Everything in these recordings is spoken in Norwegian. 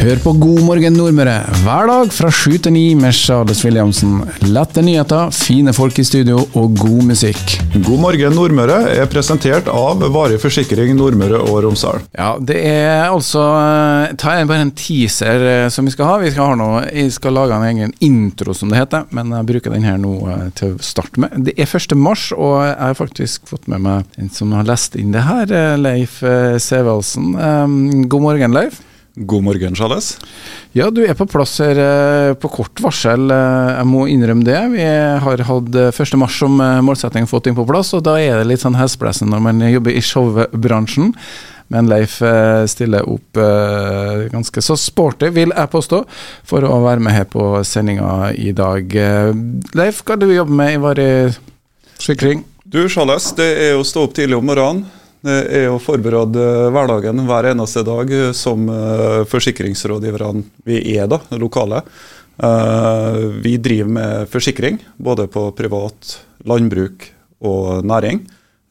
Hør på God morgen Nordmøre hver dag fra sju til ni med Charles Williamsen. Lette nyheter, fine folk i studio og god musikk. God morgen Nordmøre er presentert av Varig forsikring Nordmøre og Romsdal. Ja, det er altså eh, Ta er bare en teaser eh, som vi skal ha. Vi skal, ha noe, jeg skal lage en egen intro, som det heter, men jeg bruker den her nå eh, til å starte med. Det er 1. mars, og jeg har faktisk fått med meg en som har lest inn det her, Leif Sevaldsen. God morgen, Leif. God morgen, Charles. Ja, du er på plass her eh, på kort varsel. Eh, jeg må innrømme det. Vi har hatt 1. Eh, som målsetting fått inn på plass, og da er det litt sånn hesblesende når man jobber i showbransjen. Men Leif stiller opp ganske så sporty, vil jeg påstå, for å være med her på sendinga i dag. Leif, hva du jobber med i Varig sikring? Du, Charles, det er å stå opp tidlig om morgenen det er å forberede hverdagen hver eneste dag som eh, forsikringsrådgiverne vi er, da, lokale. Eh, vi driver med forsikring, både på privat, landbruk og næring.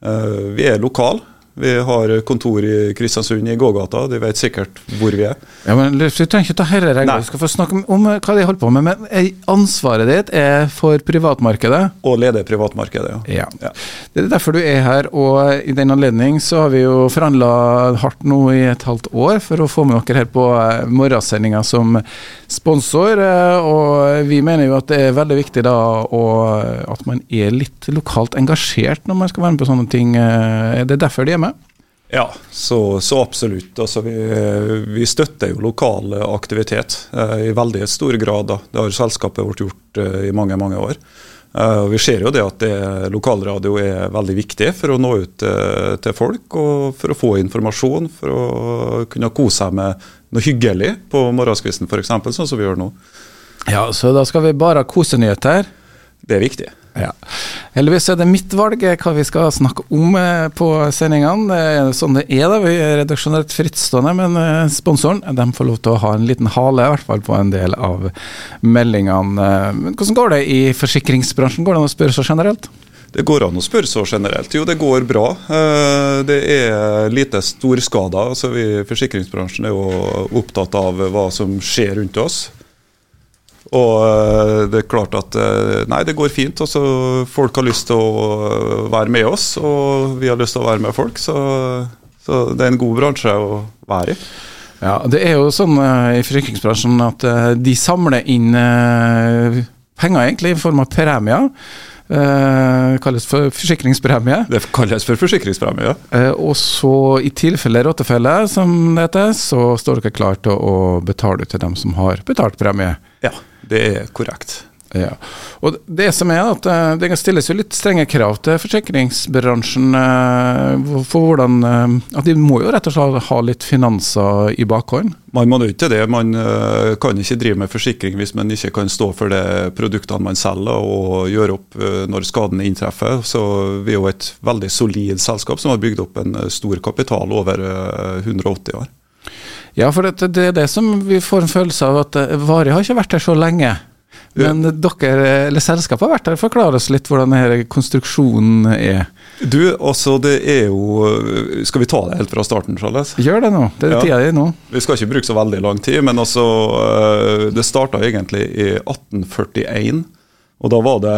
Eh, vi er lokale. Vi har kontor i Kristiansund, i gågata. De vet sikkert hvor vi er. Ja, men Du trenger ikke ta herre regler, vi skal få snakke om, om hva de holder på med. Men eh, ansvaret ditt er for privatmarkedet? Og leder privatmarkedet, ja. ja. ja. Det er derfor du er her. Og i den anledning så har vi jo forhandla hardt nå i et halvt år for å få med dere her på eh, morgensendinga som sponsor. Eh, og vi mener jo at det er veldig viktig da at man er litt lokalt engasjert når man skal være med på sånne ting. Det er derfor de er med. Ja, så, så absolutt. Altså, vi, vi, støtter jo lokal aktivitet eh, i veldig stor grad. Da. Det har selskapet vårt gjort eh, i mange mange år. Eh, vi ser jo det at det, lokalradio er veldig viktig for å nå ut eh, til folk. Og for å få informasjon, for å kunne kose seg med noe hyggelig på morgenskvisten f.eks., sånn som vi gjør nå. Ja, Så da skal vi bare ha kosenyheter? Det er viktig. Ja. Heldigvis er det mitt valg hva vi skal snakke om eh, på sendingene. Det er sånn det er, da. Vi er redaksjonelt frittstående, men eh, sponsoren de får lov til å ha en liten hale, i hvert fall på en del av meldingene. Men hvordan går det i forsikringsbransjen? Går det an å spørre så generelt? Det går an å spørre så generelt. Jo, det går bra. Eh, det er lite storskader. Altså, vi i forsikringsbransjen er jo opptatt av hva som skjer rundt oss. Og eh, det er klart at eh, nei, det går fint. Også, folk har lyst til å være med oss, og vi har lyst til å være med folk. Så, så det er en god bransje å være i. Ja, Det er jo sånn i forsikringsbransjen at de samler inn penger egentlig i form av premier. Uh, kalles for forsikringspremie. Det kalles for forsikringspremie, ja. Uh, og så, i tilfelle rottefelle, som det heter, så står dere klar til å betale til dem som har betalt premie. Ja. Det er korrekt. Ja. Og det som er at eh, Det stilles jo litt strenge krav til forsikringsbransjen. Eh, for hvordan eh, at De må jo rett og slett ha litt finanser i bakhånd? Man må jo ikke det. Man kan ikke drive med forsikring hvis man ikke kan stå for de produktene man selger og gjøre opp når skadene inntreffer. Så Vi er jo et veldig solid selskap som har bygd opp en stor kapital over 180 år. Ja, for det, det, er det som vi får en følelse av at eh, Vari har ikke vært her så lenge. Men ja. dere, eller selskapet har vært her. Forklar oss litt hvordan denne konstruksjonen er. Du, altså det er jo Skal vi ta det helt fra starten, Charles? Gjør det nå. Det er ja. tida di nå. Vi skal ikke bruke så veldig lang tid, men altså eh, Det starta egentlig i 1841. Og da var det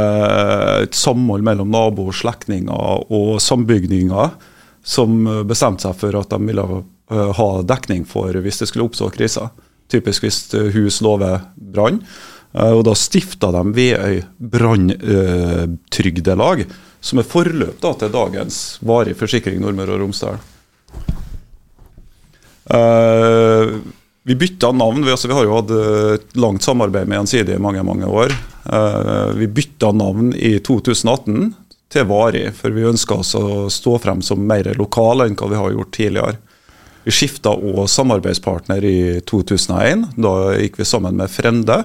et samhold mellom naboer, slektninger og sambygdinger som bestemte seg for at de ville ha dekning for hvis det skulle oppstå kriser. Typisk hvis eh, hus lover brann. Uh, og da stifta de Veøy branntrygdelag, uh, som er forløp da, til dagens varig forsikring Nordmøre og Romsdal. vi bytta navn. Vi, altså, vi, har jo hatt et langt samarbeid med Gjensidige i mange mange år. vi bytta navn i 2018 til Varig, for vi ønska oss å stå frem som mer lokale enn hva vi har gjort tidligere. Vi skifta òg samarbeidspartner i 2001. Da gikk vi sammen med Frende,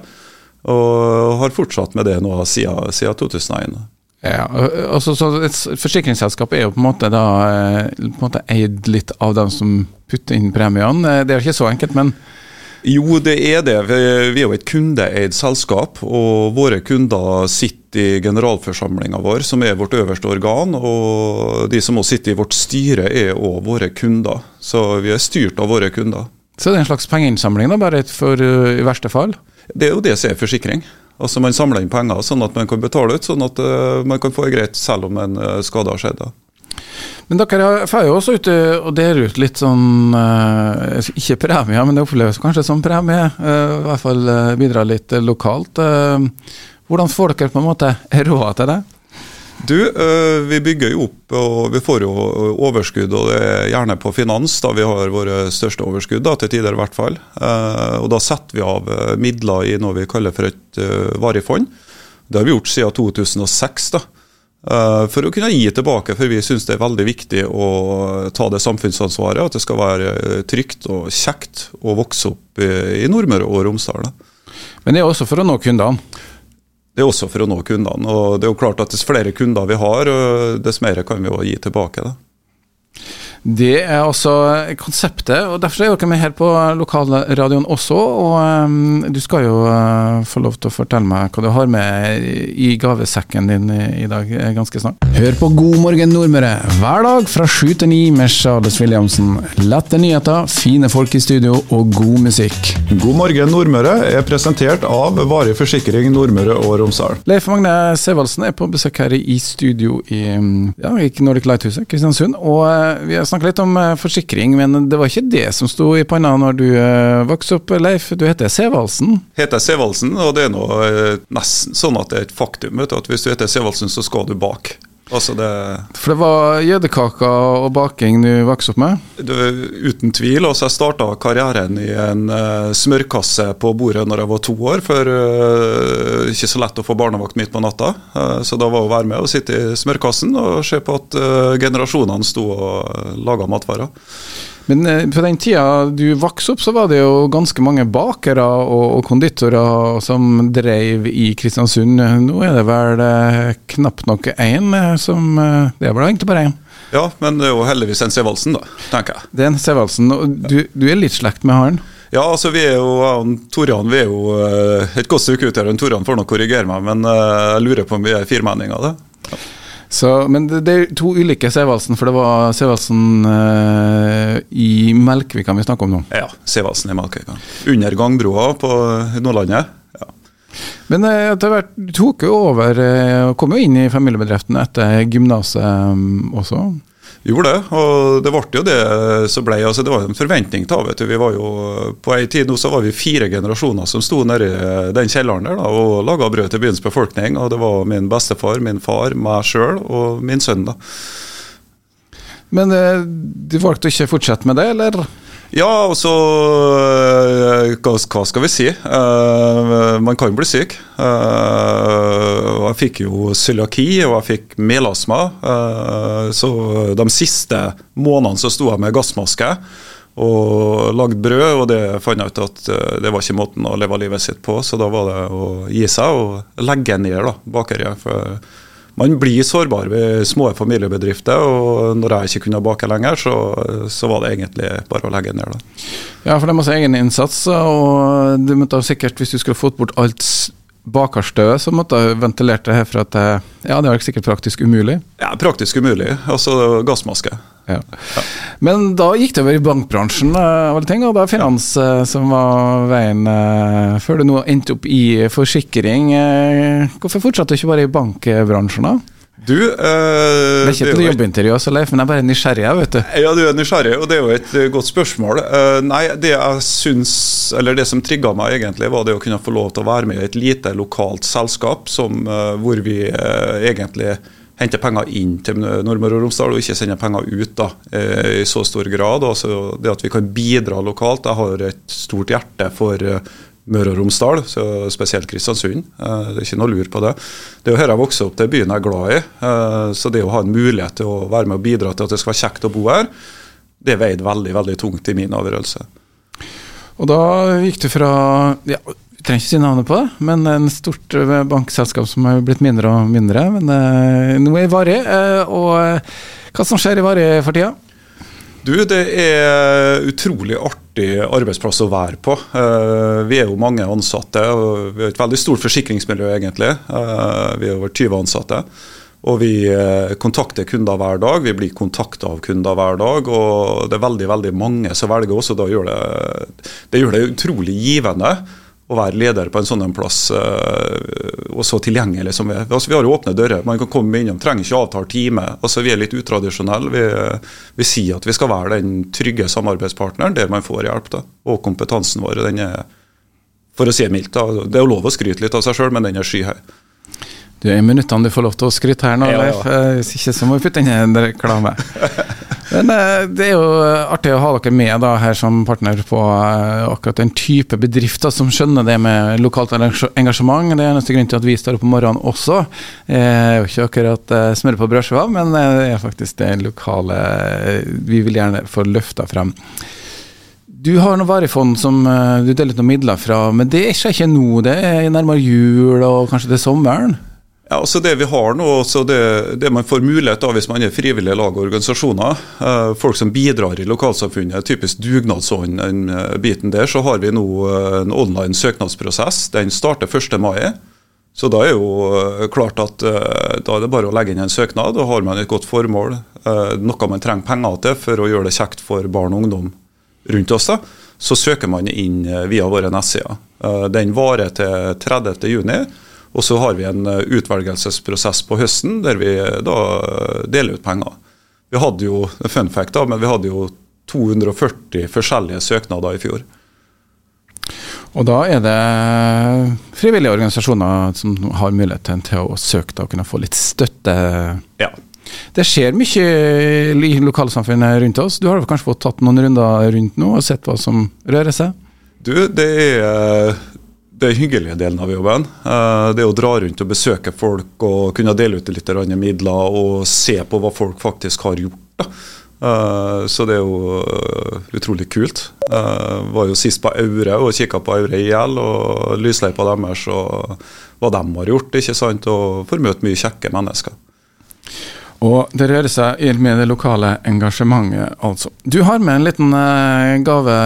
og har fortsatt med det nå siden, siden 2001. Ja, altså, så Et forsikringsselskap er jo på en måte da eh, på en måte eid litt av dem som putter inn premiene. Det er jo ikke så enkelt, men jo, det er det. Vi er jo et kundeeid selskap, og våre kunder sitter i generalforsamlinga vår, som er vårt øverste organ. Og de som også sitter i vårt styre, er òg våre kunder. Så vi er styrt av våre kunder. Så det er en slags pengeinnsamling, da, bare for uh, i verste fall? Det er jo det som er forsikring. Altså Man samler inn penger sånn at man kan betale ut, sånn at uh, man kan få det greit selv om en uh, skade har skjedd. da. Men dere får jo også ute og deler ut litt sånn uh, Ikke premier, men det oppleves kanskje som premie. Uh, I hvert fall bidra litt lokalt. hvordan får dere på en måte råd til det? Du, Vi bygger jo opp og vi får jo overskudd, og det er gjerne på finans. da Vi har våre største overskudd, da, til tider i hvert fall. Og Da setter vi av midler i noe vi kaller for et varig fond. Det har vi gjort siden 2006. da Eh, for å kunne gi tilbake, for vi syns det er veldig viktig å ta det samfunnsansvaret. At det skal være trygt og kjekt å vokse opp i Nordmøre og Romsdal. Men det er også for å nå kundene? Det er også for å nå kundene. og det er jo klart at Dess flere kunder vi har, dess mer kan vi jo gi tilbake. Da. Det er altså konseptet, og derfor er dere med her på lokalradioen også. Og um, du skal jo uh, få lov til å fortelle meg hva du har med i gavesekken din i, i dag eh, ganske snart. Hør på God morgen Nordmøre hver dag fra sju til ni med Charles Williamsen. Lette nyheter, fine folk i studio og god musikk. God morgen Nordmøre er presentert av Varig forsikring Nordmøre og Romsdal. Leif Magne Sevaldsen er på besøk her i studio i, ja, i Nordic Lighthuset Kristiansund. og uh, vi har snakke litt om eh, forsikring, men det var ikke det som sto i panna når du uh, vokste opp, Leif. Du heter Sevaldsen? Heter Sevaldsen, og det er nå uh, nesten sånn at det er et faktum. Vet du, at Hvis du heter Sevaldsen, så skal du bak. Altså det, For det var jødekaker og baking du vokste opp med? Det, uten tvil. altså Jeg starta karrieren i en uh, smørkasse på bordet når jeg var to år. For uh, ikke så lett å få barnevakt midt på natta. Uh, så da var å være med og sitte i smørkassen og se på at generasjonene sto og laga matvarer. Men eh, på den tida du vokste opp, så var det jo ganske mange bakere og, konditorer som drev i Kristiansund. Nå er det vel eh, knapt nok én eh, som Det er vel egentlig bare én. Ja, men det er jo heldigvis en Sevaldsen, da, tenker jeg. Det er en Sevaldsen. Og du, du er litt slekt med han? Ja, altså vi er jo Torian vi er jo et godt stykke ut her. Torian får nok korrigere meg, men jeg lurer på om vi er firmenninger. Ja. Så, men det, det, er to ulike Sevaldsen, for det var Sevaldsen uh, i Melkvika vi snakker om nå. Ja, Sevaldsen i Melkvika. Under gangbroa på Nordlandet. Ja. Men uh, etter hvert, tok jo over uh, kom jo inn i familiebedriften etter gymnaset um, også? Gjorde det, og det ble jo det som ble. altså Det var en forventning til vet du. Vi var jo, På en tid nå så var vi fire generasjoner som sto nedi den kjelleren der da, og laga brød til byens befolkning. og Det var min bestefar, min far, meg sjøl og min sønn. da. Men de du valgte ikke å fortsette med det, eller? Ja, altså eh, hva, skal vi si? Uh, man kan bli syk. Uh, jeg fikk jo cøliaki og jeg fikk melasma. Uh, så de siste månedene så sto jeg med gassmaske og lagde brød, og det fant jeg ut at det var ikke måten å leve livet sitt på. Så da var det å gi seg og legge ned da, bakeriet. for man blir sårbar ved små familiebedrifter. og Når jeg ikke kunne bake lenger, så, så var det egentlig bare å legge ned. Da. Ja, for det er masse egeninnsats, og du måtte sikkert, hvis du skulle fått bort alt bakerstøvet, som måtte ventilerte ventilert det her for at det, ja, det var sikkert praktisk umulig? Ja, praktisk umulig. Altså gassmaske. Ja. Men da gikk det over i bankbransjen, ting, og det er finans uh, som var veien uh, før du nå endte opp i forsikring. hvorfor fortsatte du ikke bare i bankbransjen, da? Du, uh, det er ikke et jobbintervju, også, Leif, men jeg er bare nysgjerrig. vet du. Ja, du er nysgjerrig, og det er jo et godt spørsmål. Uh, nei, Det jeg syns, eller det som trigga meg, egentlig, var det å kunne få lov til å være med i et lite lokalt selskap som, uh, hvor vi egentlig henter penger inn til Nordmøre og Romsdal, og ikke sender penger ut da, eh, i så stor grad. Altså det at vi kan bidra lokalt. Jeg har et stort hjerte for eh, Møre og Romsdal, spesielt Kristiansund. Eh, det er ikke noe lur på det. Det er jo her jeg vokser opp, det er byen jeg er glad i. Så det å ha en mulighet til å være med og bidra til at det skal være kjekt å bo her, det veide veldig, veldig tungt i min avgjørelse. Og da gikk du fra ja, Vi trenger ikke si navnet på det, men en stort eh, bankselskap som har blitt mindre og mindre. Men nå er Vari. Uh, og hva som skjer i Varé for tida? Du, Det er utrolig artig arbeidsplass å være på. Vi er jo mange ansatte. og Vi har et veldig stort forsikringsmiljø, egentlig. Vi er over 20 ansatte. Og vi eh, kontakter kunder hver dag, vi blir kontakta av kunder hver dag. Og det er veldig veldig mange som velger oss, og det gjør det utrolig givende å være leder på en sånn plass uh, og så tilgjengelig som vi er. Altså, vi har åpne dører. Man kan komme innom, trenger ikke avtale time. Altså, vi er litt utradisjonelle. Vi, vi, sier at vi skal være den trygge samarbeidspartneren der man får hjelp. Da. Og kompetansen vår den er, for å si det mildt, da. det er jo lov å skryte litt av seg sjøl, men den er skyhøy. Du er i minuttene du får lov til å skryte her nå, ja, Leif. Hvis ikke så må vi putte inn en reklame. Men eh, det er jo artig å ha dere med da, her som partner på eh, akkurat den type bedrifter som skjønner det med lokalt engasjement. Det er eneste grunn til at vi står opp om morgenen også. Det er jo ikke akkurat eh, smør på brødskiva, men det er faktisk det lokale vi vil gjerne få løfta frem. Du har noe varifond som du deler ut noen midler fra, men det er ikke nå. Det er nærmere jul og kanskje til sommeren? Ja, altså Det vi har nå, det, det, man får mulighet av hvis man er frivillige lag og organisasjoner, eh, folk som bidrar i lokalsamfunnet, typisk dugnadsånd, den eh, der, så har vi nå eh, en online søknadsprosess. Den starter 1. mai. Så da er jo klart at da er det bare å legge inn en søknad, og har man et godt formål, noe man trenger penger til for å gjøre det kjekt for barn og ungdom rundt oss, da, så søker man inn via våre nettsider. Den varer til 30. Og så har vi en eh, utvelgelsesprosess på høsten der vi eh, da eh, deler ut penger. Vi hadde jo fun fact da, men vi hadde jo 240 forskjellige søknader i fjor. Og da er det frivillige organisasjoner som har muligheten til å søke da, og kunne få litt støtte? Ja. Det skjer mye i lokalsamfunnet rundt oss. Du har kanskje fått tatt noen runder rundt nå og sett hva som rører seg? Du, det er det hyggelige delen av jobben. Eh, det å dra rundt og besøke folk og kunne dele ut litt midler og se på hva folk faktisk har gjort. Eh, så det er jo eh, utrolig kult. Jeg var jo sist på Aure og kikka på Aure IL og lysløypa deres og hva de har gjort. ikke sant, Og får møte mye kjekke mennesker. Og det rører seg med det lokale engasjementet, altså. Du har med en liten uh, gave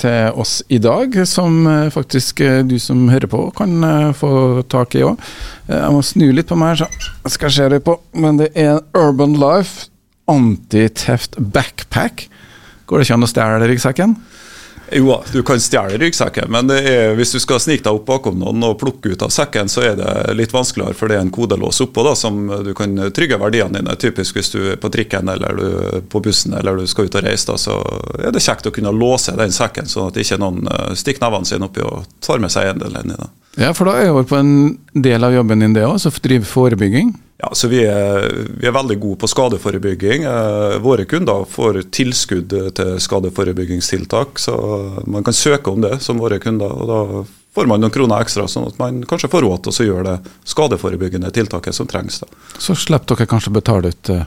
til oss i dag, som uh, faktisk uh, du som hører på, kan få tak i òg. jeg må snu litt på meg, så skal jeg se det på. Men det er Urban Life Anti-Theft Backpack. Går det ikke an å stjele ryggsekken? Jo, du kan stjele ryggsekken, men er, hvis du skal snike deg opp bakom noen og plukke ut av sekken, så er det litt vanskeligere, for det er en kodelås oppå da, som du kan trygge verdiene dine. Typisk hvis du er på trikken eller du på bussen eller du skal ut og reise, da, så er det kjekt å kunne låse den sekken, sånn at ikke noen eh, stikker nevene sine oppi og tar med seg eiendelen din. Ja, for da er jo på en del av jobben din det òg, å drive forebygging? Ja, så vi er, vi er, veldig gode på skadeforebygging. Eh, våre kunder får tilskudd til skadeforebyggingstiltak, så man kan søke om det som våre kunder. og Da får man noen kroner ekstra, sånn at man kanskje får råd til å gjøre det skadeforebyggende tiltaket som trengs. Da. Så slipper dere kanskje å betale ut eh,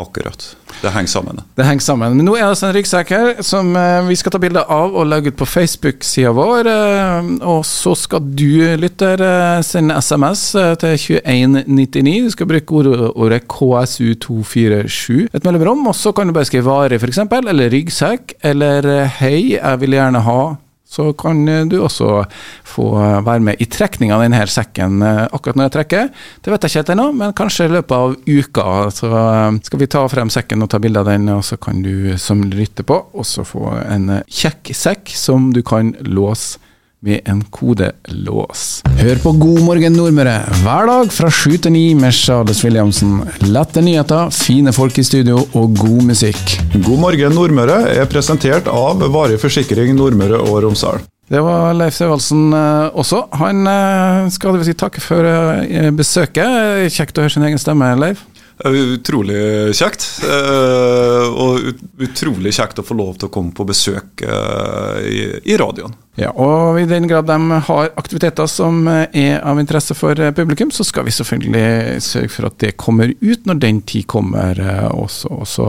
Akkurat. Det henger sammen. Det henger sammen. Men nå er det altså en ryggsekk her som eh, vi skal ta bilde av og legge ut på Facebook-sida vår. Eh, og så skal du, lytter, eh, sende SMS til 2199. Du skal bruke ordet KSU247 et mellomrom. Og så kan du bare skrive vare, f.eks., eller ryggsekk, eller hei, jeg vil gjerne ha så kan du også få være med i trekninga av denne sekken eh, akkurat når jeg trekker. Det vet jeg ikke helt ennå, men kanskje i løpet av uka så eh, skal vi ta frem sekken og ta bilde av den, og så kan du som lytter på også få en kjekk sekk som du kan låse med en kodelås. Hør på God morgen Nordmøre hver dag fra sju til ni med Charles Williamsen. Lette nyheter, fine folk i studio og god musikk. God morgen Nordmøre er presentert av Varig forsikring Nordmøre og Romsdal. Det var Leif Sevaldsen eh, også. Han eh, skal vi si takke for eh, besøket. Kjekt å høre sin egen stemme, Leif. Utrolig kjekt. Eh, og utrolig kjekt å få lov til å komme på besøk eh, i, radioen. Ja, og I den grad de har aktiviteter som er av interesse for publikum, så skal vi selvfølgelig sørge for at det kommer ut når den tid kommer også. også.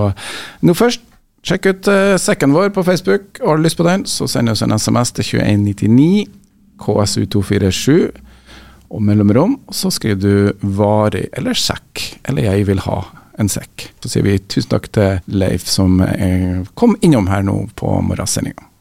Nå først, sjekk ut sekken vår på Facebook. Har du lyst på den, så send oss en SMS til 2199 KSU247 og mellomrom, så skriver du 'varig' eller 'sekk', eller 'jeg vil ha en sekk'. Så sier vi tusen takk til Leif som kom innom her nå på morgensendinga.